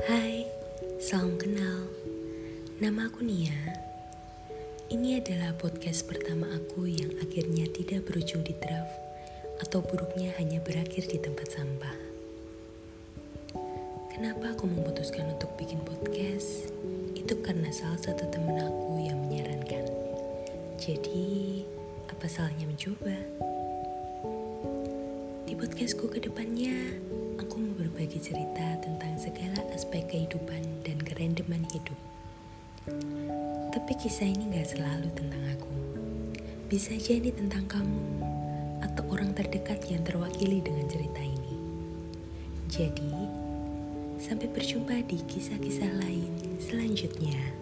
Salam kenal, nama aku Nia. Ini adalah podcast pertama aku yang akhirnya tidak berujung di draft atau buruknya hanya berakhir di tempat sampah. Kenapa aku memutuskan untuk bikin podcast? Itu karena salah satu temen aku yang menyarankan. Jadi, apa salahnya mencoba? Di podcastku ke depannya, aku mau cerita tentang segala aspek kehidupan dan kerendeman hidup. Tapi kisah ini gak selalu tentang aku. Bisa jadi tentang kamu atau orang terdekat yang terwakili dengan cerita ini. Jadi, sampai berjumpa di kisah-kisah lain selanjutnya.